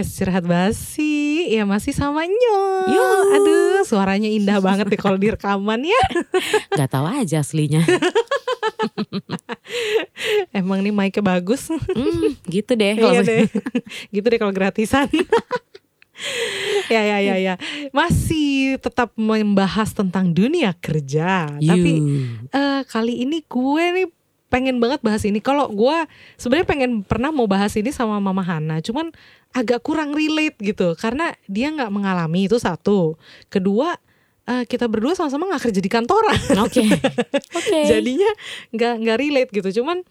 podcast istirahat basi ya masih sama Nyo. Yo. Aduh, suaranya indah banget nih kalau direkaman ya. Gak tahu aja aslinya. Emang nih mic-nya bagus. Hmm, gitu deh. Iya deh. gitu deh kalau gratisan. ya ya ya ya. Masih tetap membahas tentang dunia kerja. Tapi eh, kali ini gue nih pengen banget bahas ini. Kalau gue sebenarnya pengen pernah mau bahas ini sama Mama Hana, cuman agak kurang relate gitu karena dia nggak mengalami itu satu. Kedua eh, kita berdua sama-sama nggak kerja di kantoran. Oke. Oke. Jadinya nggak nggak relate gitu. Cuman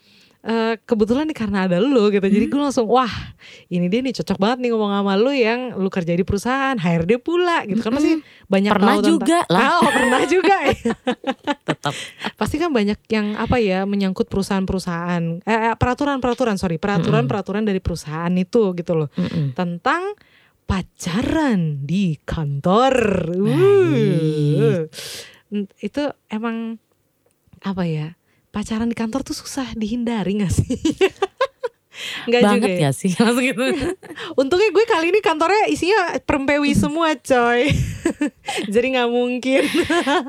eh, kebetulan nih karena ada lu gitu. Jadi gue langsung wah ini dia nih cocok banget nih ngomong sama lu yang lu kerja di perusahaan HRD pula gitu kan masih banyak Pernah tahu tentang- juga lah. Oh, pernah juga. Tetap. Pasti kan banyak yang apa ya menyangkut perusahaan-perusahaan eh, eh, peraturan-peraturan sorry peraturan-peraturan dari perusahaan itu gitu loh Mm-mm. tentang pacaran di kantor. Uh. Itu emang apa ya? Pacaran di kantor tuh susah dihindari gak sih? Enggak Banget juga ya. ya sih. Langsung gitu. Untungnya gue kali ini kantornya isinya perempewi semua coy. Jadi nggak mungkin.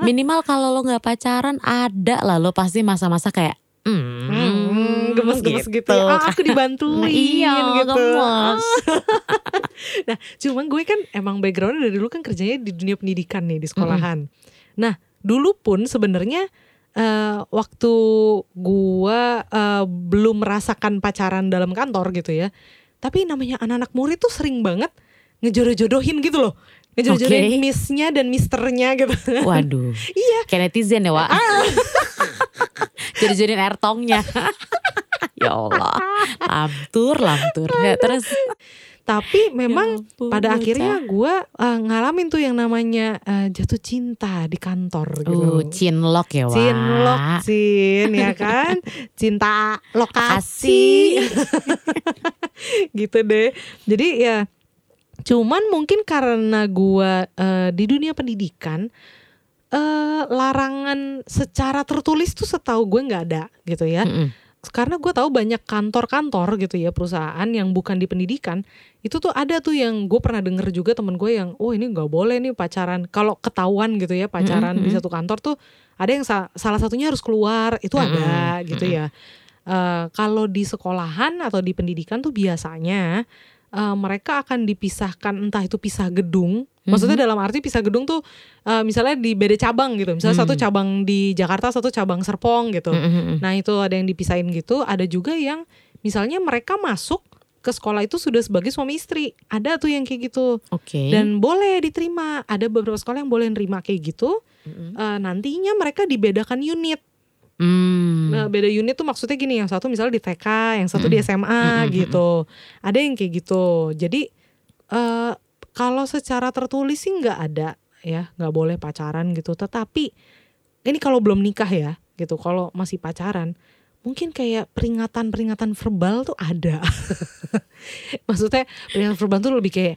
Minimal kalau lo nggak pacaran ada lah lo pasti masa-masa kayak hmm, Hmm, gemes-gemes gitu. Ah, aku dibantuin Iya, gitu. gemes. Nah, cuman gue kan emang backgroundnya dari dulu kan kerjanya di dunia pendidikan nih di sekolahan. Nah, dulu pun sebenarnya eh, waktu gua eh, belum merasakan pacaran dalam kantor gitu ya. Tapi namanya anak-anak murid tuh sering banget ngejodoh-jodohin gitu loh. Ngejodoh-jodohin Oke. miss-nya dan misternya gitu. Waduh. iya. Kayak netizen ya, Wak. Jadi-jadiin air tongnya. ya Allah. Lamtur, lamtur. Ya, terus Tapi memang ampun, pada bocah. akhirnya gue uh, ngalamin tuh yang namanya uh, jatuh cinta di kantor gitu. uh, cinlok ya, Wak. Cinlok, cin ya kan, cinta lokasi, gitu deh. Jadi ya, cuman mungkin karena gue uh, di dunia pendidikan, eh larangan secara tertulis tuh setahu gue nggak ada gitu ya Mm-mm. Karena gue tahu banyak kantor-kantor gitu ya perusahaan yang bukan di pendidikan itu tuh ada tuh yang gue pernah denger juga temen gue yang oh ini nggak boleh nih pacaran kalau ketahuan gitu ya pacaran di Mm-mm. satu kantor tuh ada yang sa- salah satunya harus keluar itu ada Mm-mm. gitu ya Eh, kalau di sekolahan atau di pendidikan tuh biasanya eh, mereka akan dipisahkan entah itu pisah gedung maksudnya dalam arti pisah gedung tuh eh, misalnya di beda cabang gitu misalnya satu Hmm. cabang di Jakarta satu cabang Serpong gitu Mm-mm. Nah itu ada yang dipisahin gitu, ada juga yang misalnya mereka masuk ke sekolah itu sudah sebagai suami istri, ada tuh yang kayak gitu Oke. dan boleh diterima. Ada beberapa sekolah yang boleh nerima kayak gitu. Mm-mm. Eh, nantinya mereka dibedakan unit. Hmm. Nah, beda unit tuh maksudnya gini, yang satu misalnya di TK, yang satu di SMA Mm-mm. gitu. Ada yang kayak gitu. Jadi eh kalau secara tertulis sih nggak ada ya, nggak boleh pacaran gitu. Tetapi ini kalau belum nikah ya, gitu. Kalau masih pacaran, mungkin kayak peringatan-peringatan verbal tuh ada. Maksudnya peringatan verbal tuh lebih kayak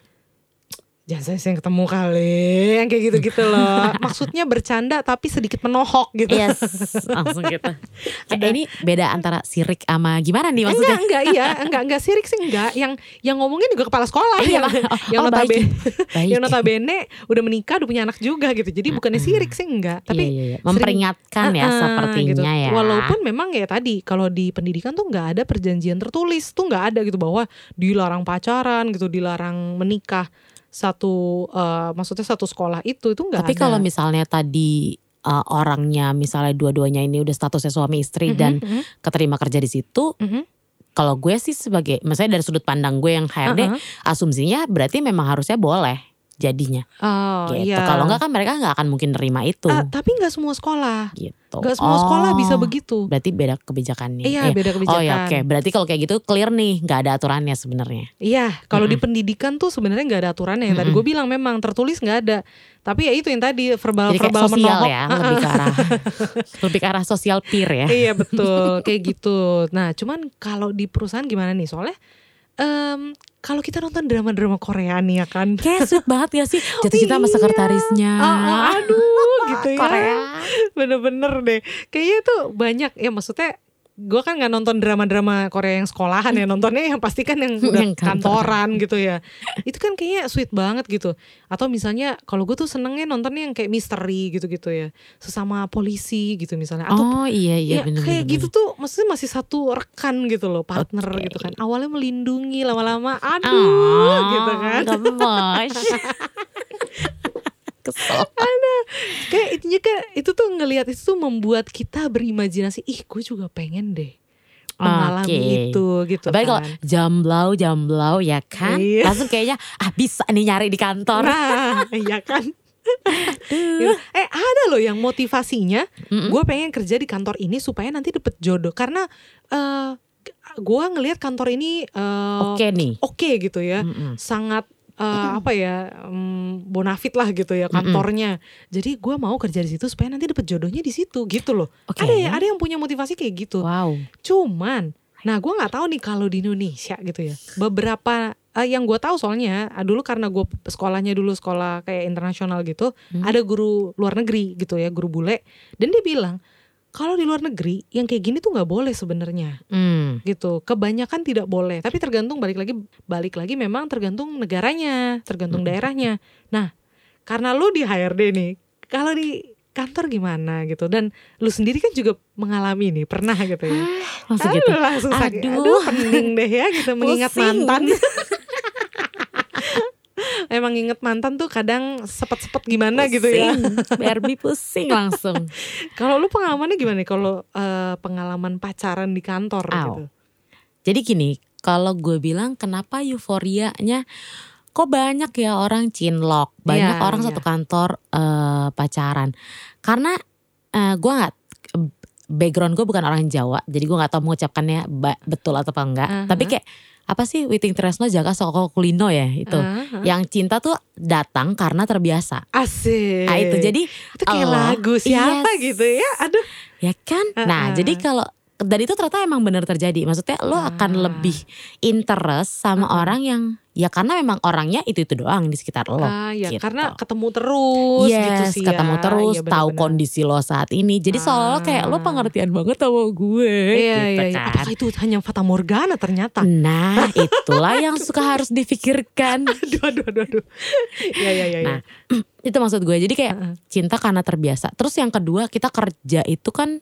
jangan saya yang ketemu kali, yang kayak gitu-gitu loh. Maksudnya bercanda tapi sedikit menohok gitu. Yes, langsung gitu. Kayak ini beda antara sirik sama gimana nih maksudnya? Enggak, enggak iya, enggak enggak sirik sih enggak. Yang yang ngomongin juga kepala sekolah Iya, yang, oh, yang oh, notabene Baik. yang notabene udah menikah, udah punya anak juga gitu. Jadi bukannya sirik sih enggak, tapi Iya, iya, iya. memperingatkan ya sepertinya gitu. ya. Walaupun memang ya tadi kalau di pendidikan tuh nggak ada perjanjian tertulis, tuh nggak ada gitu bahwa dilarang pacaran gitu, dilarang menikah satu eh, maksudnya satu sekolah itu itu nggak Tapi ada. kalau misalnya tadi uh, orangnya misalnya dua-duanya ini udah statusnya suami istri Mhm, dan mhm, keterima kerja di situ, mhm. kalau gue sih sebagai, misalnya dari sudut pandang gue yang HRD, Uh-uh. asumsinya berarti memang harusnya boleh jadinya. Oh gitu. iya. Kalau enggak kan mereka nggak akan mungkin nerima itu. Ah, tapi nggak semua sekolah, gitu. nggak semua sekolah Oh, bisa begitu. Berarti beda kebijakannya. Iya, Eh, beda Oh kebijakan. ya oke, berarti kalau kayak gitu clear nih, nggak ada aturannya sebenarnya. Iya, kalau di pendidikan tuh sebenarnya nggak ada aturannya. Yang tadi gue bilang memang tertulis nggak ada. Tapi ya itu yang tadi verbal Jadi verbal sosial menohok. ya, Ah, lebih ah. ke arah lebih ke arah sosial peer ya. Iya betul, kayak gitu. Nah, cuman kalau di perusahaan gimana nih? Soalnya em, kalau kita nonton drama-drama Korea nih ya kan. Kayak sweet banget ya sih jatuh cinta sama Iya. sekretarisnya. Ah, aduh, gitu ya. Korea. Bener-bener deh. Kayaknya tuh banyak ya maksudnya gue kan nggak nonton drama-drama Korea yang sekolahan ya nontonnya yang pasti kan yang udah Yang kantoran. kantoran gitu ya. Itu kan kayaknya sweet banget gitu. Atau misalnya kalau gue tuh senengnya nontonnya yang kayak misteri gitu-gitu ya. Sesama polisi gitu misalnya. Atau Oh iya iya ya bener kayak bener, gitu tuh maksudnya masih satu rekan gitu loh partner Oke. gitu kan. Awalnya melindungi lama-lama aduh Oh, gitu kan Kesel. kayak intinya kayak itu tuh ngelihat itu tuh membuat kita berimajinasi ih gue juga pengen deh mengalami Oke. itu gitu Apalagi kalau kan jamblau jamblau ya kan, Iya. langsung kayaknya ah bisa nih nyari di kantor. nah iya kan Gitu. eh ada loh yang motivasinya Mm-mm. gue pengen kerja di kantor ini supaya nanti dapet jodoh karena eh gue ngelihat kantor ini eh, Oke nih. oke gitu ya Mm-mm. sangat eh, apa ya mm, bonafit lah gitu ya kantornya jadi gue mau kerja di situ supaya nanti dapet jodohnya di situ gitu loh Oke. ada ya ada yang punya motivasi kayak gitu Wow. cuman nah gue nggak tahu nih kalau di Indonesia gitu ya beberapa eh, yang gue tahu soalnya ah, dulu karena gue sekolahnya dulu sekolah kayak internasional gitu Hmm. ada guru luar negeri gitu ya guru bule dan dia bilang kalau di luar negeri yang kayak gini tuh nggak boleh sebenarnya Hmm. gitu. Kebanyakan tidak boleh, tapi tergantung balik lagi balik lagi memang tergantung negaranya, tergantung daerahnya. Nah, karena lu di HRD nih, kalau di kantor gimana gitu dan lu sendiri kan juga mengalami nih, pernah gitu ya. Langsung Aduh, gitu. langsung sakit. Aduh. Aduh, pening deh ya gitu mengingat mantan. Emang inget mantan tuh kadang sepet-sepet gimana gitu ya. Pusing. BRB pusing langsung. Kalau lu pengalamannya gimana kalau eh, pengalaman pacaran di kantor Au. gitu? Jadi gini, kalau gue bilang kenapa euforianya kok banyak ya orang cinlok, banyak Iya, orang iya. satu kantor eh, pacaran. Karena eh, gue nggak background gue bukan orang Jawa, jadi gue nggak tahu mengucapkannya betul atau apa enggak. Aha. Tapi kayak apa sih Witing Tresno jaga soko kulino ya itu. Ah, ah. Yang cinta tuh datang karena terbiasa. Asik. Nah itu jadi itu kayak Allah, lagu siapa yes. gitu ya. Aduh. Ya kan? Nah, Uh-uh. jadi kalau dan itu ternyata emang benar terjadi. Maksudnya lo akan Ah. lebih interest sama Uh-uh. orang yang ya karena memang orangnya itu-itu doang di sekitar lo. ah ya gitu. karena ketemu terus gitu yes, sih ketemu ya. terus, Iya, tahu kondisi lo saat ini. Jadi seolah kayak lo Ah. pengertian banget sama gue Iya, gitu iya, iya. kan. Apakah itu hanya fata morgana ternyata? Nah, itulah yang suka harus difikirkan. aduh, aduh, aduh, aduh. Iya, iya, iya. Nah, itu maksud gue. Jadi kayak Heeh. cinta karena terbiasa. Terus yang kedua, kita kerja itu kan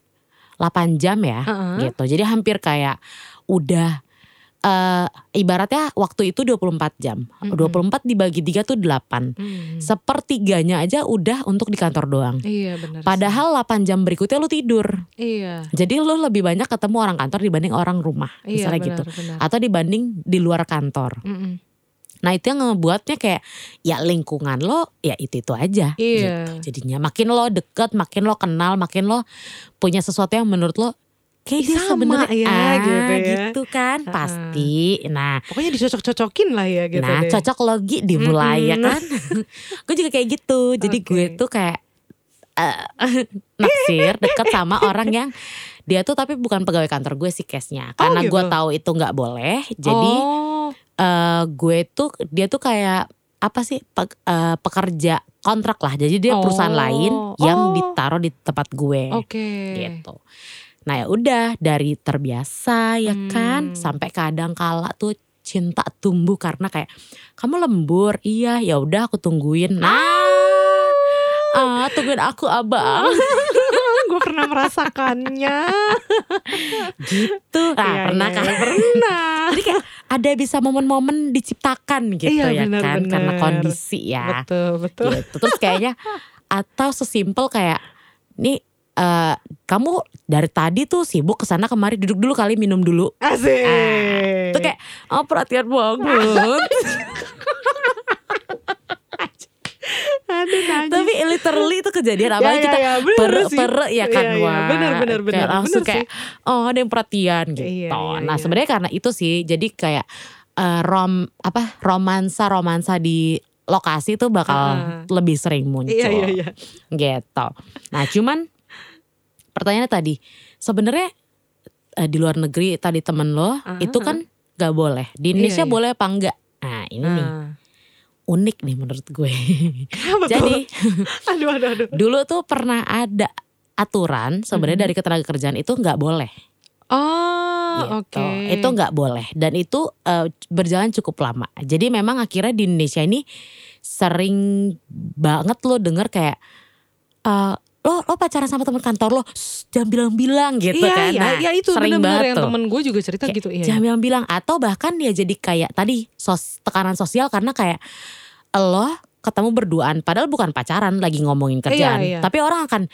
8 jam ya, Heeh. gitu. Jadi hampir kayak udah eh ibaratnya waktu itu 24 jam. Mm-mm. 24 dibagi 3 tuh 8. Hmm. Sepertiganya aja udah untuk di kantor doang. Iya benar. sih. Padahal 8 jam berikutnya lu tidur. iya, Jadi lu lebih banyak ketemu orang kantor dibanding orang rumah. iya Misalnya benar, gitu. benar. Atau dibanding di luar kantor. Mm-mm. Nah itu yang ngebuatnya kayak ya lingkungan lo ya itu-itu aja. Iya. Gitu. Jadinya makin lo deket, makin lo kenal, makin lo punya sesuatu yang menurut lo kayak dia sama sebenarnya ya, ah, gitu ya. gitu kan pasti. Nah, Pokoknya dicocok-cocokin lah ya gitu nah deh. cocok logi dimulai ya Mm-mm. kan. gue juga kayak gitu. Jadi Oke. gue tuh kayak eh, naksir deket sama orang yang dia tuh tapi bukan pegawai kantor gue sih case-nya. Oh, Karena gue gitu. tahu itu nggak boleh. Jadi oh, eh gue tuh dia tuh kayak apa sih pe- eh, pekerja kontrak lah. Jadi dia perusahaan Oh. lain yang Oh. ditaruh di tempat gue oke. gitu. Nah ya udah dari terbiasa ya kan Hmm. sampai kadang kala tuh cinta tumbuh karena kayak kamu lembur iya ya udah aku tungguin nah ah tungguin aku abang gue pernah merasakannya. gitu nah Iya, pernah iya, kan iya, Pernah. jadi kayak ada bisa momen-momen diciptakan gitu Iya, ya benar, kan karena benar. kondisi ya Betul, betul. gitu. Terus kayaknya atau sesimpel kayak nih eh, kamu dari tadi tuh sibuk ke sana kemari duduk dulu kali minum dulu. Asik. Ah, Itu kayak oh perhatian banget. Najis. Tapi literally itu kejadian Ya, apalagi ya, kita ya, bener per sih. per ya kan Iya, iya, wah bener, bener, kayak bener, langsung bener kayak oh ada yang perhatian gitu. Iya, iya, nah iya. sebenarnya karena itu sih jadi kayak eh, rom apa romansa romansa di lokasi tuh bakal Ah. lebih sering muncul. Iya, iya, iya. gitu. Nah cuman pertanyaannya tadi sebenarnya eh, di luar negeri tadi temen lo Ah, itu kan gak boleh di Indonesia Iya, iya. boleh apa enggak? Nah ini nih Ah. Unik nih menurut gue. Jadi aduh, aduh, aduh. dulu tuh pernah ada aturan sebenarnya Mhm. dari ketenaga kerjaan itu nggak boleh Oh, gitu. oke. Itu nggak boleh dan itu eh, berjalan cukup lama. Jadi memang akhirnya di Indonesia ini sering banget lo denger kayak eh, lo lo pacaran sama teman kantor lo, "Shh, jangan bilang-bilang gitu iya, kan. iya, Nah, iya itu sering benar-benar banget yang tuh. temen gue juga cerita Kayak, gitu. Iya, jangan bilang-bilang atau bahkan ya jadi kayak tadi sos, tekanan sosial karena kayak lo ketemu berduaan padahal bukan pacaran lagi ngomongin kerjaan iya. tapi orang akan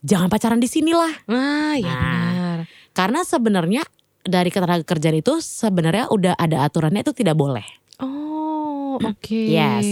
jangan pacaran di sini lah Ah, iya Nah, benar. karena sebenarnya dari ketenaga kerjaan itu sebenarnya udah ada aturannya itu tidak boleh Oh, oke. Yes.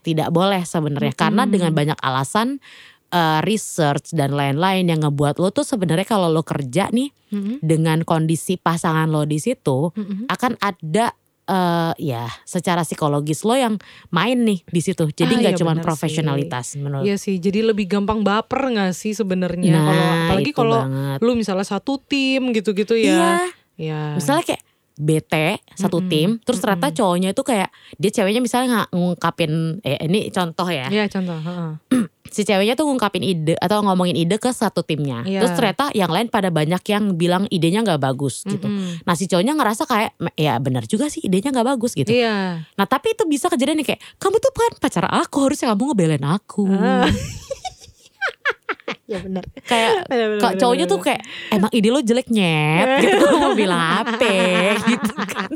tidak boleh sebenarnya karena Mm-mm. dengan banyak alasan eh, research dan lain-lain yang ngebuat lo tuh sebenarnya kalau lo kerja nih Mm-mm, dengan kondisi pasangan lo di situ mm-mm. akan ada eh ya secara psikologis lo yang main nih di situ. Jadi Ah, nggak iya cuma benar profesionalitas menurut. Iya sih, jadi lebih gampang baper gak sih sebenarnya Nah, kalau apalagi kalau lu misalnya satu tim gitu-gitu ya. Iya, Iya. misalnya kayak bete satu Mm-mm, tim, terus ternyata mm-mm. cowoknya itu kayak dia ceweknya misalnya nggak ngungkapin, eh, ini contoh ya, Iya contoh. heeh. si ceweknya tuh ngungkapin ide atau ngomongin ide ke satu timnya, Iya. terus ternyata yang lain pada banyak yang bilang idenya nggak bagus gitu. Mm-mm. Nah si cowoknya ngerasa kayak ya benar juga sih idenya nggak bagus gitu. Iya. Nah tapi itu bisa kejadian nih kayak kamu tuh kan pacar aku harusnya kamu ngebelain aku. Ah. ya benar. Kayak kok cowoknya tuh kayak emang ide lo jelek nyet gitu mau bilang apa gitu kan.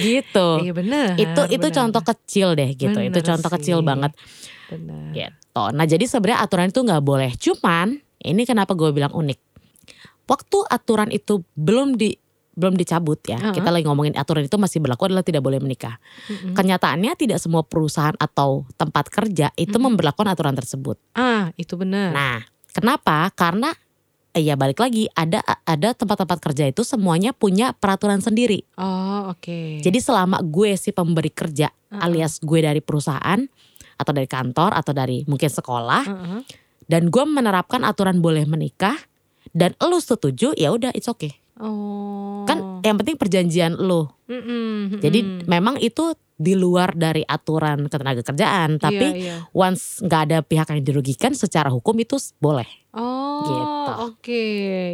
Gitu. Iya benar. itu itu contoh kecil deh gitu. itu Bener contoh kecil sih. banget Benar. gitu. Nah jadi sebenarnya aturan itu nggak boleh. Cuman ini kenapa gue bilang unik. Waktu aturan itu belum di belum dicabut ya. Uh-uh. Kita lagi ngomongin aturan itu masih berlaku adalah tidak boleh menikah. Mm-mm. Kenyataannya tidak semua perusahaan atau tempat kerja itu Mm-mm. memberlakukan aturan tersebut. Ah, itu benar. Nah, kenapa? Karena eh, ya balik lagi ada ada tempat-tempat kerja itu semuanya punya peraturan sendiri. Oh, oke. Jadi selama gue si pemberi kerja Uh-uh. alias gue dari perusahaan atau dari kantor atau dari mungkin sekolah Heeh. dan gue menerapkan aturan boleh menikah dan lu setuju ya udah it's okay. Oh. Kan yang penting perjanjian lu. Mm-mm, Jadi mm-mm. memang itu di luar dari aturan ketenaga kerjaan tapi Iya, iya. once nggak ada pihak yang dirugikan secara hukum itu boleh. Oh, Gitu. oke.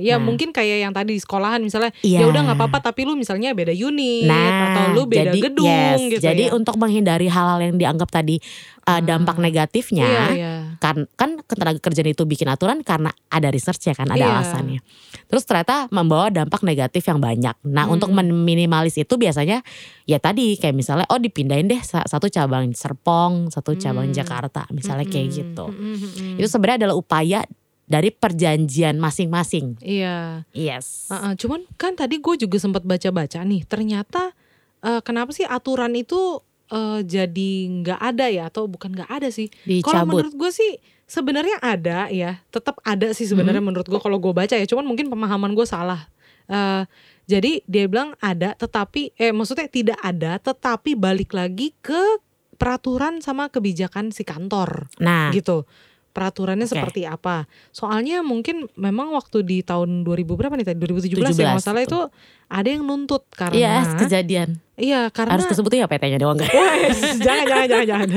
Ya Nah. mungkin kayak yang tadi di sekolahan misalnya Iya. ya udah nggak apa-apa tapi lu misalnya beda unit Nah, atau lu beda jadi, gedung yes, gitu Jadi ya. untuk menghindari hal-hal yang dianggap tadi uh, dampak negatifnya, Iya, iya. kan kan ketenaga kerjaan itu bikin aturan karena ada research ya kan, ada Iya. alasannya. Terus ternyata membawa dampak negatif yang banyak. Nah, Hmm. untuk meminimalis itu biasanya ya tadi kayak misalnya oh dipindahin deh sa- satu cabang Serpong, satu cabang Hmm. Jakarta, misalnya kayak Mm-mm, gitu. mm-mm, mm-mm. Itu sebenarnya adalah upaya dari perjanjian masing-masing. Iya. Yes. Heeh, cuman kan tadi gue juga sempat baca-baca nih, ternyata eh, kenapa sih aturan itu eh, jadi nggak ada ya atau bukan nggak ada sih? Kalau menurut gue sih sebenarnya ada ya, tetap ada sih sebenarnya Mm-hmm. menurut gue kalau gue baca ya. Cuman mungkin pemahaman gue salah. Eh, jadi dia bilang ada, tetapi eh maksudnya tidak ada, tetapi balik lagi ke peraturan sama kebijakan si kantor Nah, gitu. Peraturannya Oke. seperti apa? Soalnya mungkin memang waktu di tahun 2000 berapa nih tadi 2017 ya 17, masalah itu ada yang nuntut karena iya kejadian. iya karena Harus kesebutin ya PT-nya doang kan? Jangan jangan jangan jangan.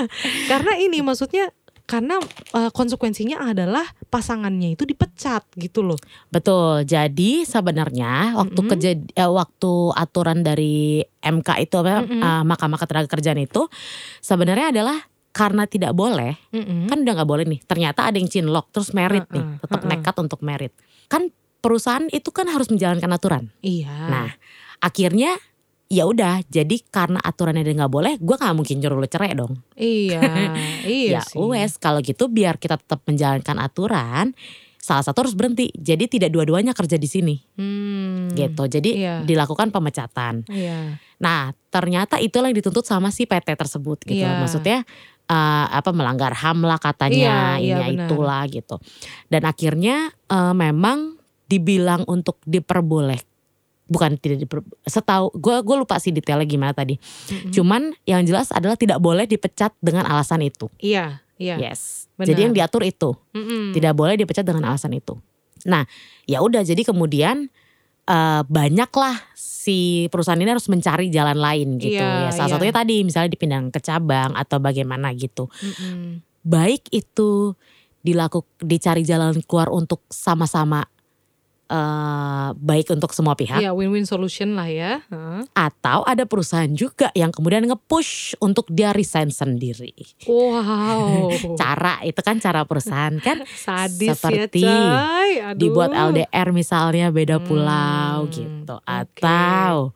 Karena ini maksudnya karena eh, konsekuensinya adalah pasangannya itu dipecat gitu loh. Betul. Jadi sebenarnya waktu Mm-mm. kejad- eh, waktu aturan dari MK itu apa Mm-mm. eh, Mahkamah Ketenaga Kerjaan itu sebenarnya adalah karena tidak boleh Mm-mm. kan udah nggak boleh nih. Ternyata ada yang cinlok terus merit nih, Heeh, tetap heeh. nekat untuk merit. Kan perusahaan itu kan harus menjalankan aturan. Iya. Nah, akhirnya ya udah jadi karena aturannya dia nggak boleh, gue nggak mungkin nyuruh lo cerai dong. iya, iya ya wes kalau gitu biar kita tetap menjalankan aturan, salah satu harus berhenti. Jadi tidak dua-duanya kerja di sini. Hmm, gitu. Jadi Iya. dilakukan pemecatan. Iya. Nah, ternyata itulah yang dituntut sama si PT tersebut gitu. Iya. Maksudnya eh, apa melanggar HAM lah katanya, Iya, iya, ini benar. itulah gitu. Dan akhirnya eh, memang dibilang untuk diperboleh bukan tidak diper, setahu gue gue lupa sih detailnya gimana tadi. Mm-mm. Cuman yang jelas adalah tidak boleh dipecat dengan alasan itu. Iya, iya. Yes. benar. Jadi yang diatur itu Mm-mm. tidak boleh dipecat dengan alasan itu. Nah, ya udah jadi kemudian eh, banyaklah si perusahaan ini harus mencari jalan lain gitu Iya, ya. Salah iya. satunya tadi misalnya dipindah ke cabang atau bagaimana gitu. Mm-mm. Baik itu dilakukan dicari jalan keluar untuk sama-sama eh, baik untuk semua pihak Iya win-win solution lah ya. Atau ada perusahaan juga yang kemudian nge-push untuk dia resign sendiri. Wow. Cara itu kan cara perusahaan kan Sadis Seperti ya coy. Aduh. dibuat LDR misalnya beda pulau Hmm, gitu oke. atau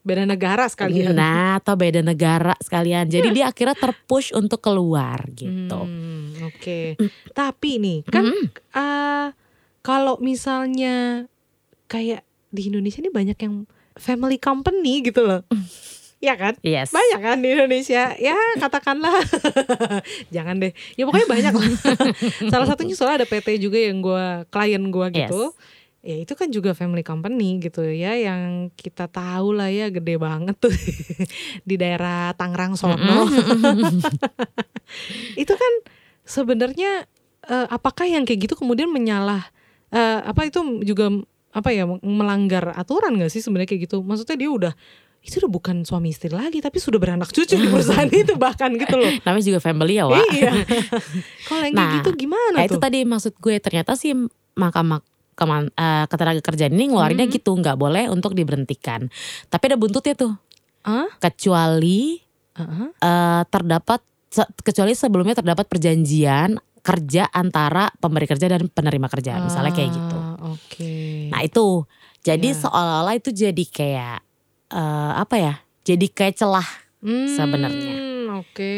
Beda negara sekalian. nah atau beda negara sekalian. Jadi dia akhirnya terpush untuk keluar gitu. Hmm, Oke. Tapi nih kan Mm. eh, kalau misalnya kayak di Indonesia ini banyak yang family company gitu loh. Ya kan? Yes. Banyak kan di Indonesia. Ya katakanlah. Jangan deh. Ya pokoknya banyak lah. Salah satunya soalnya ada PT juga yang gua klien gua gitu. Ya itu kan juga family company gitu ya yang kita tahu lah ya gede banget tuh di daerah Tangerang sono. itu kan sebenarnya eh, apakah yang kayak gitu kemudian menyalah eh, apa itu juga apa ya melanggar aturan gak sih sebenarnya kayak gitu? Maksudnya dia udah itu udah bukan suami istri lagi tapi sudah beranak cucu di perusahaan itu bahkan gitu loh. Namanya juga family ya, Wak. Iya. Kalau yang Nah, gitu gimana Nah, itu tuh? tadi maksud gue ternyata sih mahkamah keman, eh, ketenaga kerjaan ini ngeluarinnya Hmm. gitu nggak boleh untuk diberhentikan. Tapi ada buntutnya tuh. Hah? Kecuali Heeh. eh, terdapat se- kecuali sebelumnya terdapat perjanjian kerja antara pemberi kerja dan penerima kerja, misalnya kayak gitu. Ah, Oke. Nah itu jadi Ya. seolah-olah itu jadi kayak eh, apa ya? Jadi kayak celah Hmm, sebenarnya. Oke,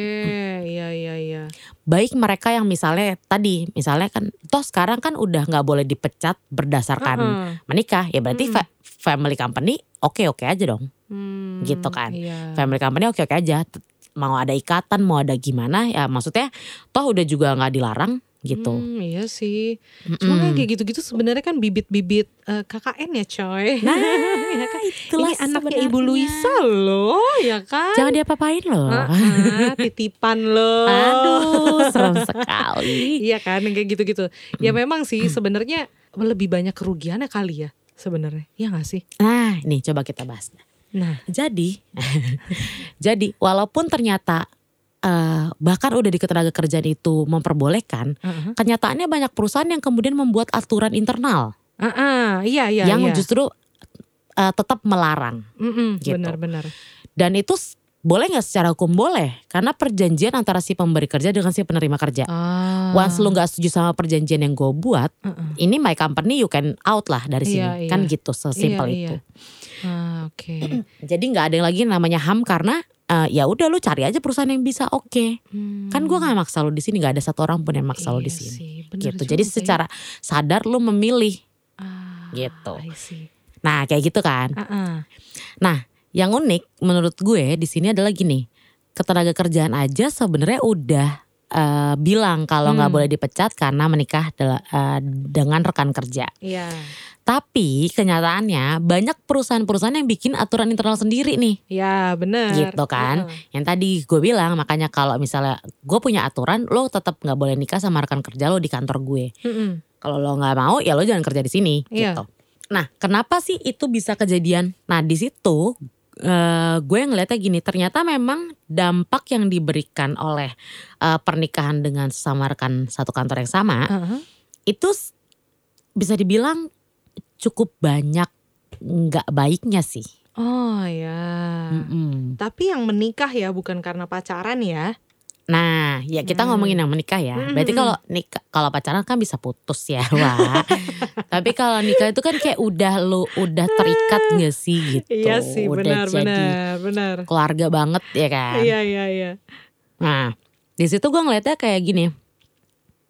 iya iya iya. baik mereka yang misalnya tadi misalnya kan toh sekarang kan udah nggak boleh dipecat berdasarkan Heeh. menikah ya berarti Mm. fa- family company oke oke aja dong Hmm, Gitu kan. Iya. family company oke oke aja T- mau ada ikatan mau ada gimana ya maksudnya toh udah juga nggak dilarang gitu Hmm, iya sih. Mm-mm. Cuma kayak gitu-gitu sebenarnya kan bibit-bibit eh, KKN ya coy. nah Ya kan? itulah Ini anaknya. Ibu Luisa loh, ya kan? jangan diapa-apain loh Ah, titipan loh. aduh serem sekali Iya kan, kayak gitu-gitu. Ya memang sih sebenarnya lebih banyak kerugiannya kali ya sebenarnya. Iya gak sih? nah nih coba kita bahas Nah, Jadi, jadi walaupun ternyata eh, bahkan udah di ketenaga kerjaan itu memperbolehkan, uh-uh. kenyataannya banyak perusahaan yang kemudian membuat aturan internal Ah, iya iya yang iya. justru eh, tetap melarang. Mm-mm, gitu. Benar-benar. Dan itu boleh nggak secara hukum boleh, karena perjanjian antara si pemberi kerja dengan si penerima kerja. Ah. Once lu nggak setuju sama perjanjian yang gue buat, Uh-uh. ini my company you can out lah dari sini, Iya, kan iya. gitu sesimpel Iya, itu. iya. Ah, oke. Jadi nggak ada yang lagi namanya ham karena eh, ya udah lu cari aja perusahaan yang bisa oke. Kan gue nggak maksa lu di sini, nggak ada satu orang pun yang maksa lu di Iya sini. Gitu. Jadi ya. secara sadar lu memilih. Ah, gitu. Nah, kayak gitu kan. Ah, ah. Yang unik menurut gue di sini adalah gini. Ketenaga kerjaan aja sebenarnya udah eh, bilang kalau nggak Hmm. boleh dipecat karena menikah dela- eh, dengan rekan kerja. Iya. Tapi kenyataannya banyak perusahaan-perusahaan yang bikin aturan internal sendiri nih. Ya benar. Gitu kan. Yang tadi gue bilang makanya kalau misalnya gue punya aturan lo tetap nggak boleh nikah sama rekan kerja lo di kantor gue. Mm-mm. Kalau lo nggak mau ya lo jangan kerja di sini Iya. gitu. Nah, kenapa sih itu bisa kejadian? Nah, di situ eh, gue ngeliatnya gini, ternyata memang dampak yang diberikan oleh eh, pernikahan dengan sesama rekan satu kantor yang sama Uh-huh. itu s- bisa dibilang cukup banyak nggak baiknya sih. Oh ya. Mm-mm. Tapi yang menikah ya bukan karena pacaran ya. Nah, ya kita Hmm. ngomongin yang menikah ya. Berarti Mm-mm. kalau nikah, kalau pacaran kan bisa putus ya, wah. Tapi kalau nikah itu kan kayak udah lu udah terikat gak sih gitu. Iya sih udah benar jadi benar benar. keluarga banget ya kan. Iya iya iya. Nah, di situ gue ngeliatnya kayak gini.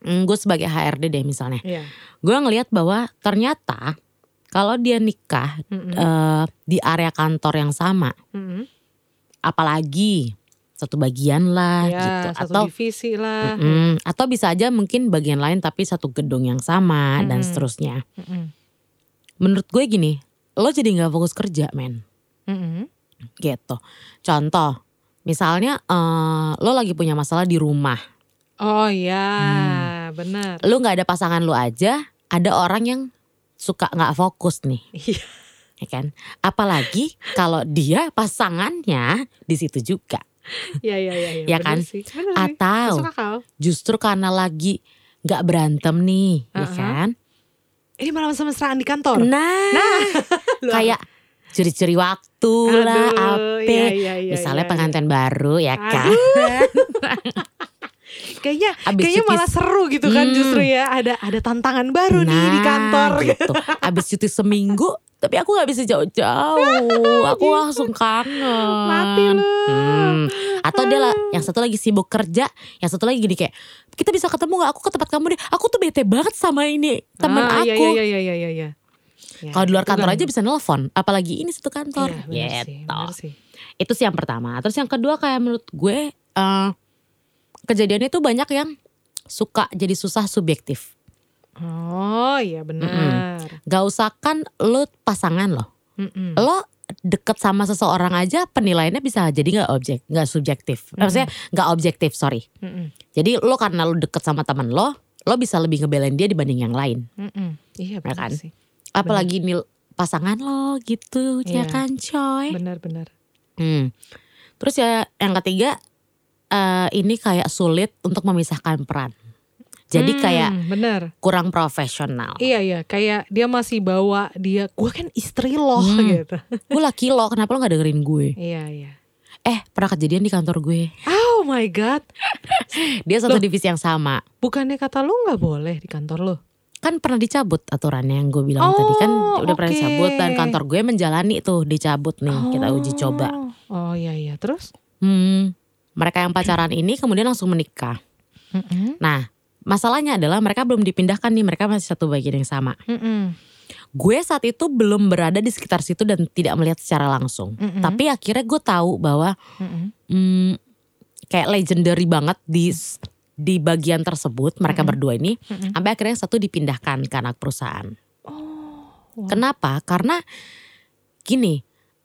Hmm, gue sebagai HRD deh misalnya. Iya. Gue ngeliat bahwa ternyata kalau dia nikah Mm-mm. eh, di area kantor yang sama, Mm-mm. apalagi satu bagian lah Ya, gitu, satu atau divisi lah. Mm-mm. Atau bisa aja mungkin bagian lain tapi satu gedung yang sama dan Mm-mm. seterusnya. Mm-mm. Menurut gue gini, lo jadi nggak fokus kerja men, Mm-mm. gitu. Contoh, misalnya eh, lo lagi punya masalah di rumah, Oh iya, Hmm. benar. lo nggak ada pasangan lo aja, ada orang yang suka nggak fokus nih, Iya. ya kan? Apalagi kalau dia pasangannya di situ juga, Iya iya iya. iya, Ya benar kan? Sih. Benar sih. atau justru karena lagi nggak berantem nih, ya Uh-huh. kan? Ini malah mesra-mesraan di kantor. Nah, Loh. kayak curi-curi waktu lah, Aduh, apa. iya, iya, iya, Misalnya iya, pengantin baru ya kan. Kayaknya Abis kayaknya cuti- malah seru gitu kan Hmm. justru ya. Ada ada tantangan baru nih di Nah, kantor. gitu. Abis cuti seminggu, tapi aku nggak bisa jauh-jauh. Aku langsung kangen. Mati lu. Hmm. Atau dia lah, yang satu lagi sibuk kerja, yang satu lagi gini kayak, kita bisa ketemu nggak? Aku ke tempat kamu deh. Aku tuh bete banget sama ini teman Ah, aku. Iya iya iya iya iya. Ya, Kalau di luar kantor kan- aja bisa nelfon, apalagi ini satu kantor. Iya, sih, gitu. benar sih. Itu sih yang pertama. Terus yang kedua kayak menurut gue eh kejadiannya tuh banyak yang suka jadi susah subjektif. Oh iya benar. Gak usah kan lo pasangan lo. Mm-mm. Lo deket sama seseorang aja penilaiannya bisa jadi nggak objek, nggak subjektif. Maksudnya nggak objektif, sorry. Mm-mm. Jadi lo karena lo deket sama teman lo, lo bisa lebih ngebelain dia dibanding yang lain. Mm-mm. Iya benar kan? sih. Apalagi nil pasangan lo gitu, ya Iya. kan coy. Benar-benar. Hmm. Terus ya yang ketiga eh, ini kayak sulit untuk memisahkan peran. Jadi Hmm, kayak benar. kurang profesional. Iya iya, kayak dia masih bawa dia, gue kan istri loh Hmm. gitu. Gue laki lo, kenapa lo gak dengerin gue? Iya iya. Eh pernah kejadian di kantor gue. Oh my god, Dia satu divisi yang sama. bukannya kata lu nggak boleh di kantor lu? Kan pernah dicabut aturannya yang gue bilang Oh, tadi kan udah pernah oke. dicabut dan kantor gue menjalani tuh dicabut nih kita uji coba. Oh iya iya, terus? Hmm, mereka yang pacaran ini kemudian langsung menikah. Mm-mm. Nah masalahnya adalah mereka belum dipindahkan nih mereka masih satu bagian yang sama. Mm-mm. Gue saat itu belum berada di sekitar situ dan tidak melihat secara langsung. Mm-mm. Tapi akhirnya gue tahu bahwa Mm-mm. hmm, kayak legendary banget di di bagian tersebut mereka berdua ini Mm-mm. sampai akhirnya satu dipindahkan ke anak perusahaan. Wow. Kenapa? Karena gini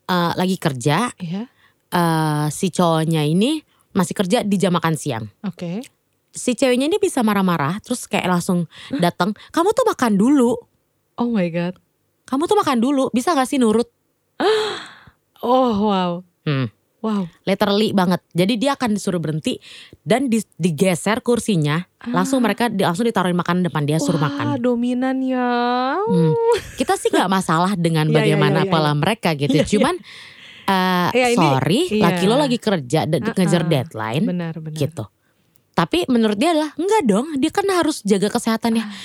eh, lagi kerja Iya, eh, si cowoknya ini masih kerja di jam makan siang. oke. Si ceweknya ini bisa marah-marah terus kayak langsung datang, kamu tuh makan dulu, Oh my god. kamu tuh makan dulu, bisa gak sih nurut? Oh wow, Hmm. wow. literally banget. Jadi dia akan disuruh berhenti dan di- digeser kursinya, langsung mereka di- langsung ditaruhin makanan depan dia suruh Wah, makan. dominan ya. Hmm. Kita sih nggak masalah dengan Iya, iya, bagaimana iya, iya. pola mereka gitu. Iya. Cuman eh, Iya, ini- sorry, iya. laki lo lagi kerja dan Uh-uh. ngejar deadline Benar benar. gitu. Tapi menurut dia adalah enggak dong, dia kan harus jaga kesehatannya. Ah.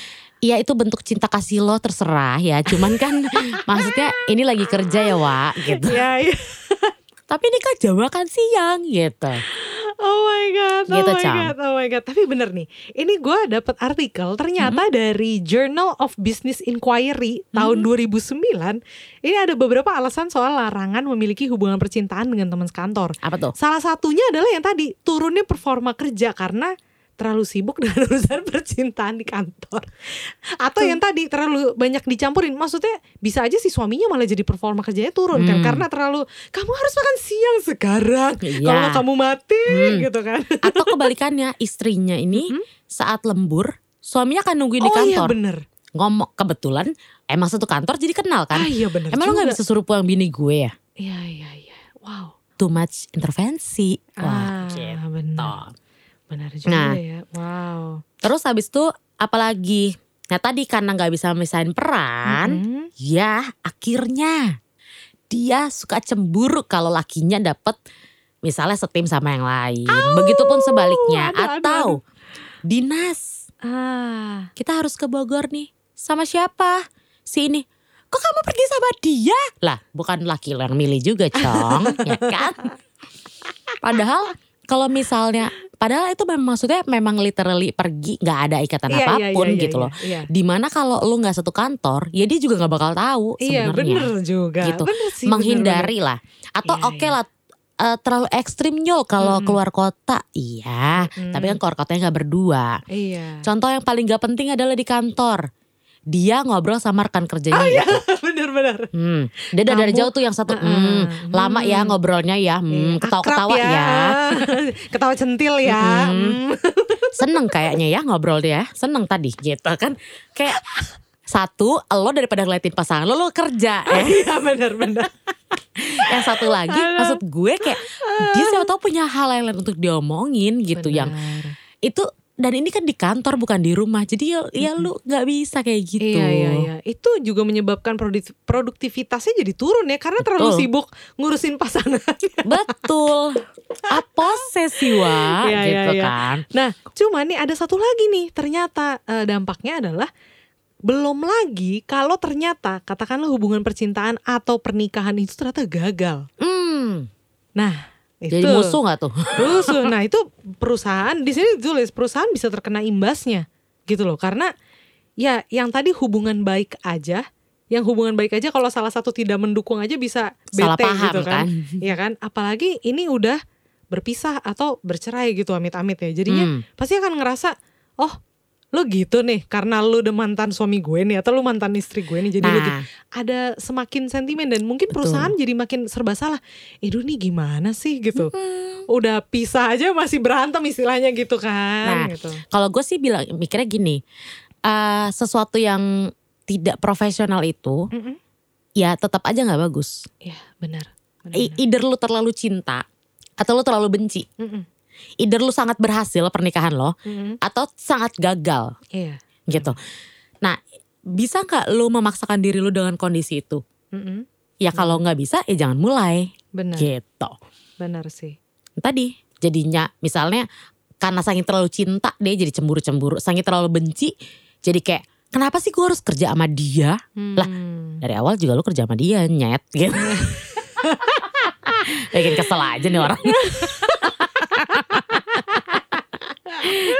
Iya itu bentuk cinta kasih lo terserah ya. Cuman kan maksudnya ini lagi kerja ya Wak gitu. Iya iya. Tapi ini kan jam makan siang gitu. Oh my god, oh Gitu, my Cam. god, oh my god. Tapi bener nih, ini gue dapat artikel ternyata Mm-hmm. dari Journal of Business Inquiry tahun Mm-hmm. 2009. Ini ada beberapa alasan soal larangan memiliki hubungan percintaan dengan teman sekantor. Apa tuh? Salah satunya adalah yang tadi turunnya performa kerja karena terlalu sibuk dengan urusan percintaan di kantor. Atau yang tadi terlalu banyak dicampurin. Maksudnya bisa aja si suaminya malah jadi performa kerjanya turun kan Hmm. karena terlalu kamu harus makan siang sekarang. Iya. Kalau kamu mati Hmm. gitu kan. Atau kebalikannya istrinya ini saat lembur suaminya akan nungguin di oh iya kantor. bener. Ngomong kebetulan emang satu kantor jadi kenal kan. Ah iya bener Emang lo juga. gak bisa suruh pulang bini gue ya? Iya iya iya. Wow. Too much intervensi. Ah, Wah gitu. benar. Benar juga Nah. ya. Wow. Terus habis itu apalagi? Nah tadi karena gak bisa misahin peran. Mm-mm. Ya akhirnya dia suka cemburu kalau lakinya dapet misalnya setim sama yang lain. Begitupun sebaliknya. aduh, aduh, Atau dinas. Ah. Kita harus ke Bogor nih. Sama siapa? Si ini. Kok kamu pergi sama dia? Lah bukan laki yang milih juga cong. ya kan? Padahal kalau misalnya. Padahal itu memang maksudnya memang literally pergi. nggak ada ikatan Iya, iya, apa pun iya, iya, gitu loh. Iya. Di mana kalau lu nggak satu kantor. Ya dia juga nggak bakal tahu Iya sebenarnya. bener juga. Gitu. Bener sih, menghindari lah. Atau Iya, oke iya. lah eh, terlalu ekstrim nyol kalau Mm-mm. keluar kota. Iya, Mm-mm. tapi kan keluar kotanya nggak berdua. bener. Iya. Contoh yang paling gak penting adalah di kantor. Dia ngobrol sama rekan kerjanya gitu. Bener-bener. Hmm. Dia udah dari Kamu- jauh tuh yang satu. Heeh. Hmm, lama ya ngobrolnya ya. Hmm, Iya, ketawa-ketawa akrab ya. Ketawa centil ya. Hmm. Seneng kayaknya ya ngobrol dia. Seneng tadi gitu kan. Kayak satu, lo daripada ngeliatin pasangan lo, lo kerja. Eh. Iya bener-bener. yang satu lagi, Aduh. maksud gue kayak dia siapa tahu punya hal lain untuk diomongin gitu yang Bener. itu dan ini kan di kantor bukan di rumah. Jadi ya, ya lu nggak bisa kayak gitu. Iya iya iya. Itu juga menyebabkan produk- produktivitasnya jadi turun ya karena terlalu Betul. sibuk ngurusin pasangan. Betul. Aposesi wa Iya, iya, gitu iya. kan. Nah, cuma nih ada satu lagi nih. Ternyata eh, dampaknya adalah belum lagi kalau ternyata katakanlah hubungan percintaan atau pernikahan itu ternyata gagal. Hmm. Nah, itu Jadi musuh gak tuh? Musuh. Nah, itu perusahaan di sini ditulis perusahaan bisa terkena imbasnya. Gitu loh. Karena ya yang tadi hubungan baik aja, yang hubungan baik aja kalau salah satu tidak mendukung aja bisa bete Salah paham gitu kan. kan. Iya kan? Apalagi ini udah berpisah atau bercerai gitu amit-amit ya. Jadinya Hmm. pasti akan ngerasa, oh lo gitu nih karena lo udah mantan suami gue nih atau lo mantan istri gue nih jadi gitu. Nah, ada semakin sentimen dan mungkin Betul. perusahaan jadi makin serba salah. Edu nih gimana sih gitu. hmm. Udah pisah aja masih berantem istilahnya gitu kan Nah, gitu. kalau gue sih bilang mikirnya gini, eh sesuatu yang tidak profesional itu Mm-mm. ya tetap aja nggak bagus. Iya, benar. benar, benar. Either lu terlalu cinta atau lu terlalu benci. Mm-mm. Either lu sangat berhasil pernikahan lo Mm-mm. atau sangat gagal Iya. gitu. Nah, bisa nggak lu memaksakan diri lu dengan kondisi itu? Mm-mm. Ya kalau nggak bisa ya jangan mulai Benar. gitu. Benar sih. Tadi jadinya misalnya karena saking terlalu cinta dia jadi cemburu-cemburu, saking terlalu benci jadi kayak kenapa sih gue harus kerja sama dia? Lah, Hmm. Dari awal juga lu kerja sama dia nyet gitu. Bikin kesel aja nih orang.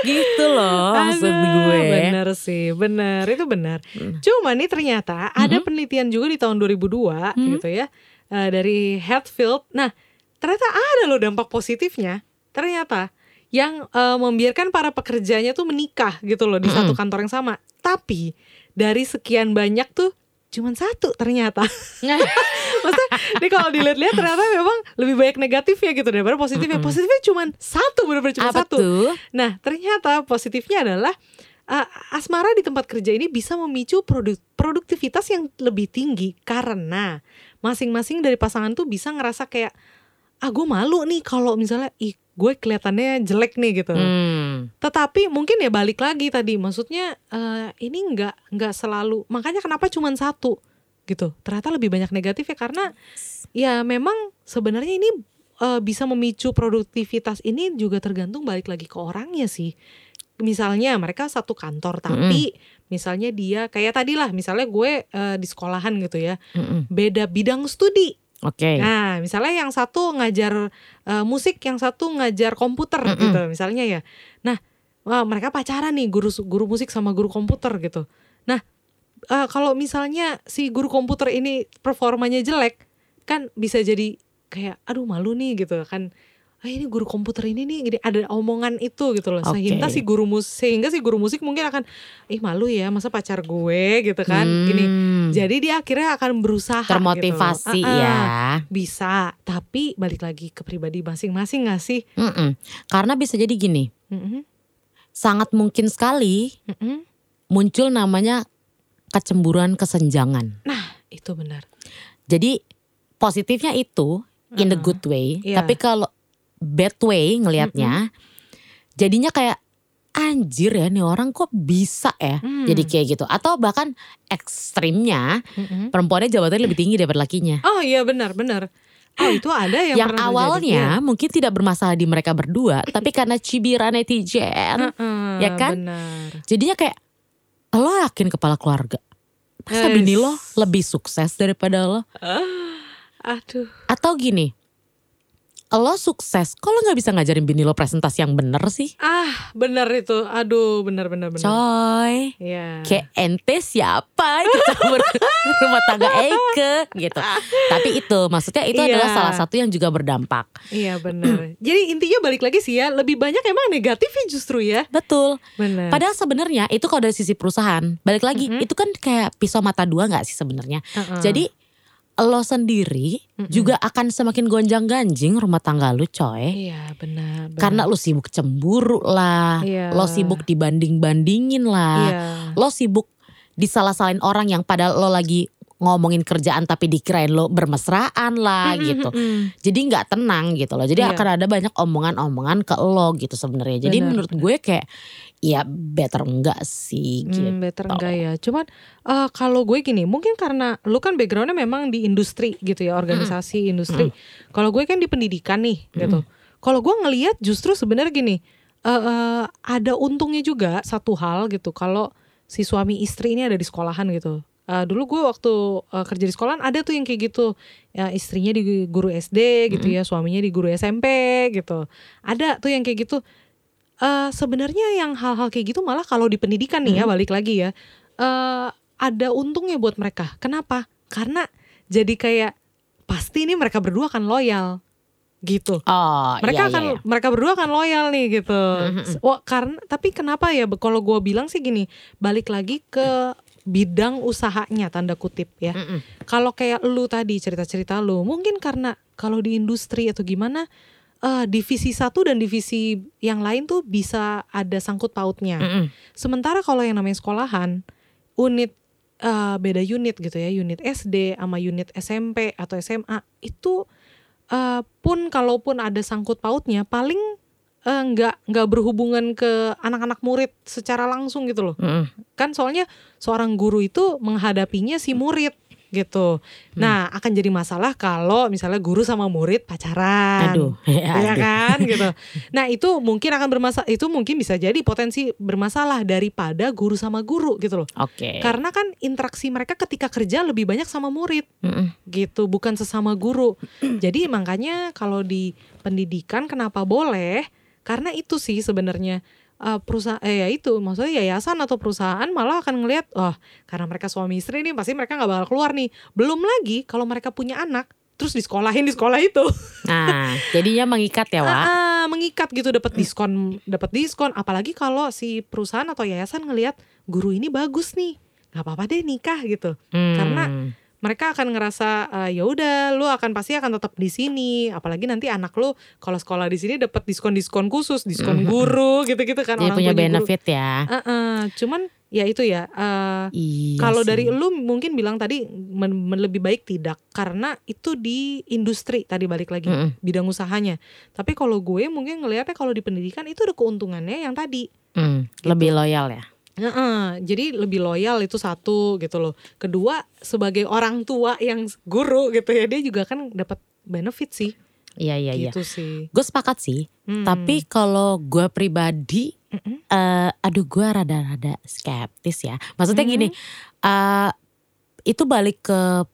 gitu loh maksud Aduh, gue. Benar sih, benar itu benar. Hmm. Cuma nih ternyata ada Mhm. penelitian juga di tahun 2002 Mhm. gitu ya eh, dari Hatfield. Nah ternyata ada loh dampak positifnya. Ternyata yang eh, membiarkan para pekerjanya tuh menikah gitu loh di satu kantor yang sama. Tapi dari sekian banyak tuh cuman satu ternyata. Maksudnya ini kalau dilihat-lihat ternyata memang lebih banyak negatifnya gitu daripada positifnya. Mm-mm. Positifnya cuman satu benar-benar cuma Apa satu. tuh? Nah, ternyata positifnya adalah uh, asmara di tempat kerja ini bisa memicu produk- produktivitas yang lebih tinggi karena masing-masing dari pasangan tuh bisa ngerasa kayak ah gue malu nih kalau misalnya ih gue kelihatannya jelek nih gitu. Hmm. Tetapi mungkin ya balik lagi tadi maksudnya eh, ini nggak nggak selalu makanya kenapa cuma satu gitu. Ternyata lebih banyak negatifnya karena ya memang sebenarnya ini eh, bisa memicu produktivitas ini juga tergantung balik lagi ke orangnya sih. Misalnya mereka satu kantor tapi misalnya dia kayak tadi lah misalnya gue eh, di sekolahan gitu ya Mm-mm. beda bidang studi. Oke. Nah, misalnya yang satu ngajar eh, musik, yang satu ngajar komputer Mm-mm. gitu, misalnya ya. Nah, wah, mereka pacaran nih guru guru musik sama guru komputer gitu. Nah, eh, kalau misalnya si guru komputer ini performanya jelek, kan bisa jadi kayak aduh malu nih gitu kan. Ah ini guru komputer ini nih gini, ada omongan itu gitu loh. Oke. Sehingga si guru musik sehingga si guru musik mungkin akan ih malu ya masa pacar gue gitu kan. Gini. Hmm. Jadi dia akhirnya akan berusaha gitu. termotivasi ah. ya. Bisa, tapi balik lagi ke pribadi masing-masing gak sih? Mm-mm. Karena bisa jadi gini, Mm-mm, sangat mungkin sekali mm-mm. muncul namanya kecemburuan kesenjangan. Itu benar. Jadi positifnya itu in the Mm. good way, Iya. tapi kalau bad way ngelihatnya, jadinya kayak anjir ya nih orang kok bisa ya. Hmm. Jadi kayak gitu. Atau bahkan ekstrimnya Mm-mm. perempuannya jabatannya lebih tinggi daripada lakinya. Oh iya benar benar. Oh itu ada yang, Yang, awalnya terjadi. mungkin tidak bermasalah di mereka berdua, tapi karena cibiran netizen, ya kan? Benar. jadinya kayak lo yakin kepala keluarga, masa Yes. bini lo lebih sukses daripada lo? Aduh. Atau gini, lo sukses, kok lo nggak bisa ngajarin bini lo presentasi yang bener sih? Ah benar itu. Aduh benar benar benar. Coy, Iya. kayak ente siapa campur rumah tangga Eike gitu. Tapi itu maksudnya itu Iya. adalah salah satu yang juga berdampak. Iya benar. Jadi intinya balik lagi sih ya, lebih banyak emang negatifnya justru ya. Betul. Benar. Padahal sebenarnya itu kalau dari sisi perusahaan, balik lagi Mm-mm. itu kan kayak pisau mata dua nggak sih sebenarnya? Heeh. Jadi lo sendiri Mm-mm. juga akan semakin gonjang ganjing rumah tangga lu coy. Iya benar. benar. Karena lu sibuk cemburu lah, Iya. lo sibuk dibanding-bandingin lah, Iya. lo sibuk disalah-salahin orang yang padahal lo lagi ngomongin kerjaan tapi dikirain lo bermesraan lah gitu. Mm-mm. Jadi nggak tenang gitu loh. Jadi Iya. akan ada banyak omongan-omongan ke lo gitu sebenarnya. Jadi Benar, menurut benar. gue kayak ya better enggak sih gitu. Hmm, better enggak ya. Cuman eh, kalau gue gini, mungkin karena lu kan backgroundnya memang di industri gitu ya, organisasi industri. Kalau gue kan di pendidikan nih gitu. Kalau gue ngelihat justru sebenarnya gini, eh, eh, ada untungnya juga satu hal gitu. Kalau si suami istri ini ada di sekolahan gitu. Eh, dulu gue waktu eh, kerja di sekolahan ada tuh yang kayak gitu. Ya istrinya di guru SD gitu ya, suaminya di guru SMP gitu. Ada tuh yang kayak gitu. Eh sebenarnya yang hal-hal kayak gitu malah kalau di pendidikan nih ya balik lagi ya eh ada untungnya buat mereka. Kenapa? Karena jadi kayak pasti ini mereka berdua akan loyal gitu. Oh, Mereka iya, akan iya, iya. mereka berdua akan loyal nih gitu. Mhm. Wah, karena tapi kenapa ya kalau gue bilang sih gini, balik lagi ke bidang usahanya tanda kutip ya. Mm-mm. Kalau kayak lu tadi cerita-cerita lu, mungkin karena kalau di industri atau gimana eh, divisi satu dan divisi yang lain tuh bisa ada sangkut pautnya. Mm-mm. Sementara kalau yang namanya sekolahan, unit eh, beda unit gitu ya, unit SD sama unit SMP atau SMA itu eh, pun kalaupun ada sangkut pautnya, paling eh, nggak nggak berhubungan ke anak-anak murid secara langsung gitu loh. Mm-mm. Kan soalnya seorang guru itu menghadapinya si murid gitu. Nah, akan jadi masalah kalau misalnya guru sama murid pacaran. Aduh, ya, Ya aduh. kan gitu. Nah, itu mungkin akan bermasalah itu mungkin bisa jadi potensi bermasalah daripada guru sama guru gitu loh. Oke. Karena kan interaksi mereka ketika kerja lebih banyak sama murid Mm-mm. gitu, bukan sesama guru. Jadi makanya kalau di pendidikan kenapa boleh? Karena itu sih sebenarnya eh, perusahaan eh ya itu maksudnya yayasan atau perusahaan malah akan ngelihat wah karena mereka suami istri nih pasti mereka nggak bakal keluar nih. Belum lagi kalau mereka punya anak terus disekolahin di sekolah itu. Nah, jadinya mengikat ya, Wak. Ah, mengikat gitu dapat diskon, dapat diskon apalagi kalau si perusahaan atau yayasan ngelihat guru ini bagus nih. nggak apa-apa deh nikah gitu. Hmm. Karena mereka akan ngerasa "Ah, ya udah lu akan pasti akan tetap di sini apalagi nanti anak lu kalau sekolah di sini dapat diskon-diskon khusus diskon guru gitu-gitu kan Jadi orang punya tuanya guru. benefit ya. Ah-ah, cuman ya itu ya eh, Iya. kalau dari lu mungkin bilang tadi men- men- lebih baik tidak karena itu di industri tadi balik lagi Mm-mm. bidang usahanya tapi kalau gue mungkin ngelihatnya kalau di pendidikan itu ada keuntungannya yang tadi Hmm, Gitu. lebih loyal ya. Heeh, jadi lebih loyal itu satu gitu loh. Kedua sebagai orang tua yang guru gitu ya dia juga kan dapat benefit sih. Iya iya iya. gitu sih. Gue sepakat sih. Hmm. Tapi kalau gue pribadi, Mm-mm. eh aduh gue rada-rada skeptis ya. Maksudnya Hmm. gini, eh itu balik ke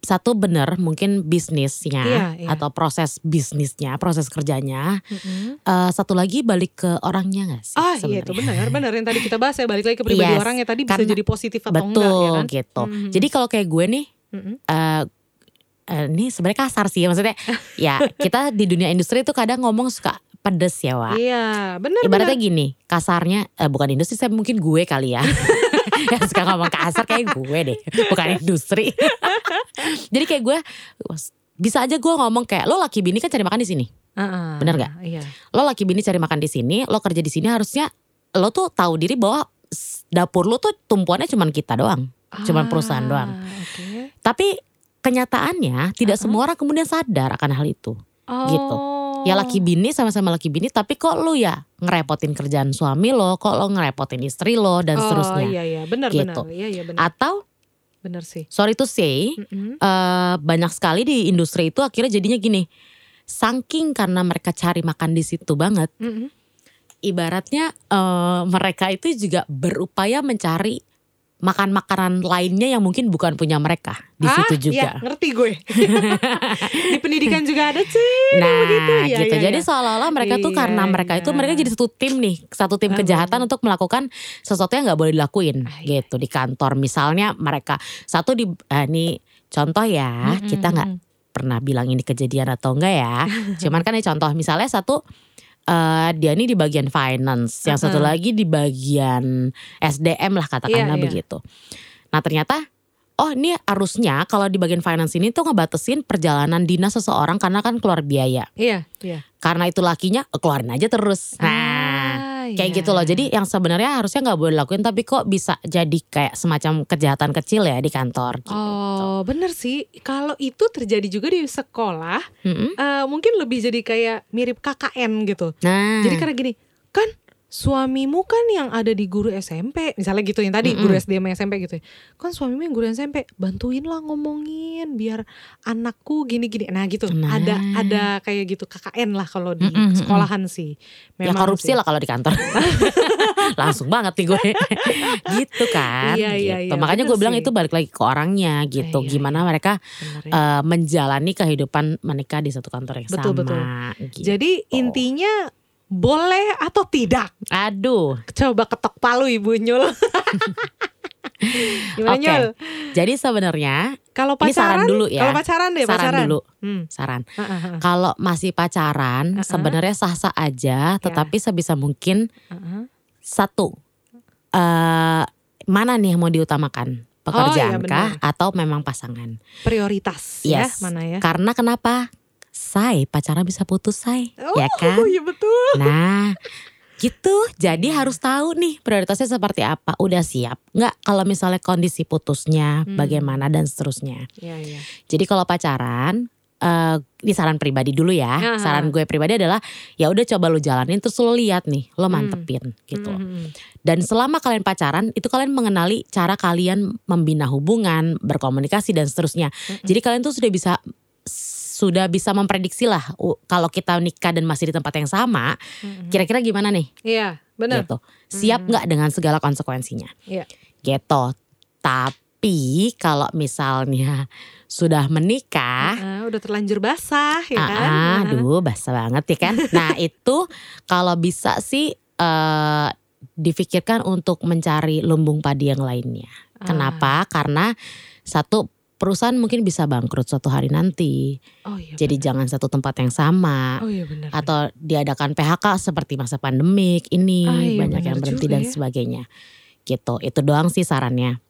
satu bener mungkin bisnisnya Iya, iya. atau proses bisnisnya, proses kerjanya. Mm-mm. Eh satu lagi balik ke orangnya gak sih? Ah iya itu benar benar yang tadi kita bahas ya balik lagi ke pribadi Yes, orang ya tadi bisa karena- jadi positif atau Betul enggak ya kan. gitu. Mhm. Jadi kalau kayak gue nih, Mm-mm. eh eh, ini sebenarnya kasar sih maksudnya. ya kita di dunia industri itu kadang ngomong suka pedes ya Wak. Iya benar Ibaratnya benar. gini, kasarnya eh, bukan industri saya mungkin gue kali ya. yang suka ngomong kasar kayak gue deh, bukan industri. Jadi kayak gue bisa aja gue ngomong kayak lo laki bini kan cari makan di sini. Ah, ah, Bener nggak? Iya. Lo laki bini cari makan di sini, lo kerja di sini harusnya lo tuh tahu diri bahwa dapur lo tuh tumpuannya cuman kita doang. Cuman perusahaan doang. Ah, Oke. Tapi kenyataannya tidak Uh-uh. semua orang kemudian sadar akan hal itu. Gitu. Ya laki bini sama-sama laki bini tapi kok lu ya ngerepotin kerjaan suami lo, kok lo ngerepotin istri lo dan Oh seterusnya. iya iya benar Gitu. benar. Iya iya benar. Atau Benar sih. sorry to say, Mm-mm. eh, banyak sekali di industri itu akhirnya jadinya gini. Saking karena mereka cari makan di situ banget, Mm-mm. ibaratnya eh, mereka itu juga berupaya mencari makan makanan lainnya yang mungkin bukan punya mereka di Ah, situ juga. Iya, ngerti gue. di pendidikan juga ada sih. Nah, begitu. Iya, gitu. iya, Jadi iya. seolah-olah mereka tuh Iya, karena mereka itu iya. mereka jadi satu tim nih, satu tim Ah, kejahatan bener. untuk melakukan sesuatu yang nggak boleh dilakuin, Ah, iya. gitu di kantor. Misalnya mereka satu di eh, ini contoh ya, kita nggak pernah bilang ini kejadian atau enggak ya. Cuman kan ini contoh, misalnya satu eh, dia ini di bagian finance, yang satu Uh-uh. lagi di bagian SDM lah katakanlah Iya, iya. begitu. Nah ternyata oh ini harusnya kalau di bagian finance ini tuh ngebatasin perjalanan dinas seseorang karena kan keluar biaya. Iya, iya. Karena itu lakinya eh, keluarin aja terus. Nah, Ah, Kayak iya. gitu loh. Jadi yang sebenarnya harusnya nggak boleh dilakuin tapi kok bisa jadi kayak semacam kejahatan kecil ya di kantor. Gitu. Oh bener sih Kalau itu terjadi juga di sekolah Mm-mm. eh, Mungkin lebih jadi kayak mirip KKN gitu Nah, Jadi karena gini Kan suamimu kan yang ada di guru SMP Misalnya gitu yang tadi Mm-mm. guru SD sama SMP gitu ya. Kan suamimu yang guru SMP Bantuin lah ngomongin Biar anakku gini-gini Nah gitu Nah. Ada ada kayak gitu KKN lah kalau di Mm-mm, mm-mm. sekolahan sih ya Memang korupsi sih. lah kalau di kantor. Langsung banget nih gue. gitu kan. Iya, iya, gitu. iya, Makanya gue bilang sih. itu balik lagi ke orangnya gitu. Iya, iya, Gimana mereka Bener ya. eh, menjalani kehidupan menikah di satu kantor yang Betul, sama. betul. Gitu. Jadi intinya boleh atau tidak Aduh. Coba ketok palu Ibu Nyul. Gimana Oke. Nyul? Jadi sebenarnya Kalau Ini saran pacaran dulu ya. Kalau pacaran deh, saran pacaran. dulu, Hmm. saran. ah, ah, Kalau masih pacaran Uh-uh. sebenarnya sah-sah aja, tetapi sebisa mungkin ah, ah. satu eh mana nih yang mau diutamakan? Pekerjaan Oh, iya, kah atau memang pasangan? Prioritas Yes. ya, mana ya? Karena kenapa? Say, pacaran bisa putus say, Oh, ya kan? iya betul. Nah, gitu. Jadi Iya. harus tahu nih prioritasnya seperti apa. Udah siap? Nggak kalau misalnya kondisi putusnya Hmm. bagaimana dan seterusnya. Iya, iya. Jadi kalau pacaran, eh ini saran pribadi dulu ya. Aha. Saran gue pribadi adalah ya udah coba lu jalanin terus lu lihat nih, lo Hmm. mantepin gitu. Mhm. Dan selama kalian pacaran, itu kalian mengenali cara kalian membina hubungan, berkomunikasi dan seterusnya. Mhm. Jadi kalian tuh sudah bisa sudah bisa memprediksi lah kalau kita nikah dan masih di tempat yang sama, Mhm. kira-kira gimana nih? Iya, benar. Gitu. Siap nggak dengan segala konsekuensinya? Iya. Gitu. Tapi kalau misalnya sudah menikah, Ah, udah terlanjur basah ya Ah, kan? ah, Gimana? aduh basah banget ya kan. Nah itu kalau bisa sih eh difikirkan untuk mencari lumbung padi yang lainnya. Ah. Kenapa? Karena satu perusahaan mungkin bisa bangkrut suatu hari nanti. Oh iya. Jadi jangan satu tempat yang sama. Oh iya benar. Atau diadakan PHK seperti masa pandemik ini Ah, iya, banyak yang berhenti dan ya. sebagainya. Gitu. Itu doang sih sarannya.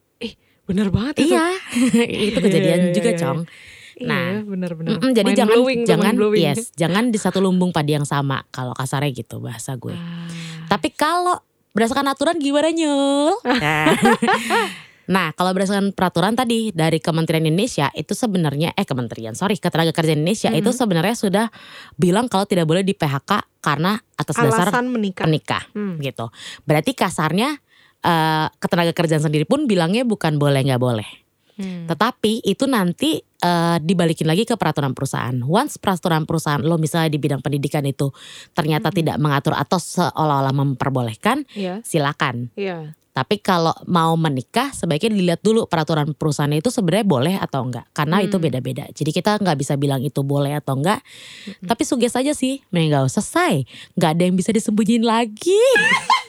Benar banget itu. Iya, itu kejadian Iya, iya, juga, iya, iya. Cong. Nah, iya, benar-benar. Mm-mm, jadi Mind jangan blowing jangan blowing. yes, jangan di satu lumbung padi yang sama kalau kasarnya gitu bahasa gue. Ah. Tapi kalau berdasarkan aturan gimana nyul? Nah. Nah, kalau berdasarkan peraturan tadi dari Kementerian Indonesia itu sebenarnya eh Kementerian, sorry, Ketenagakerjaan Indonesia itu Mhm. sebenarnya sudah bilang kalau tidak boleh di PHK karena atas dasar Alasan menikah. menikah Hmm. gitu. Berarti kasarnya eh Ketenagakerjaan sendiri pun bilangnya bukan boleh nggak boleh. Hmm. Tetapi itu nanti eh, dibalikin lagi ke peraturan perusahaan. Once peraturan perusahaan lo misalnya di bidang pendidikan itu ternyata Mhm. tidak mengatur atau seolah-olah memperbolehkan, Iya, silakan. iya. Tapi kalau mau menikah sebaiknya dilihat dulu peraturan perusahaan itu sebenarnya boleh atau enggak. Karena itu Hmm. beda-beda. Jadi kita nggak bisa bilang itu boleh atau enggak. Mm-mm. Tapi suges aja sih, mending usah say. Nggak ada yang bisa disembunyiin lagi.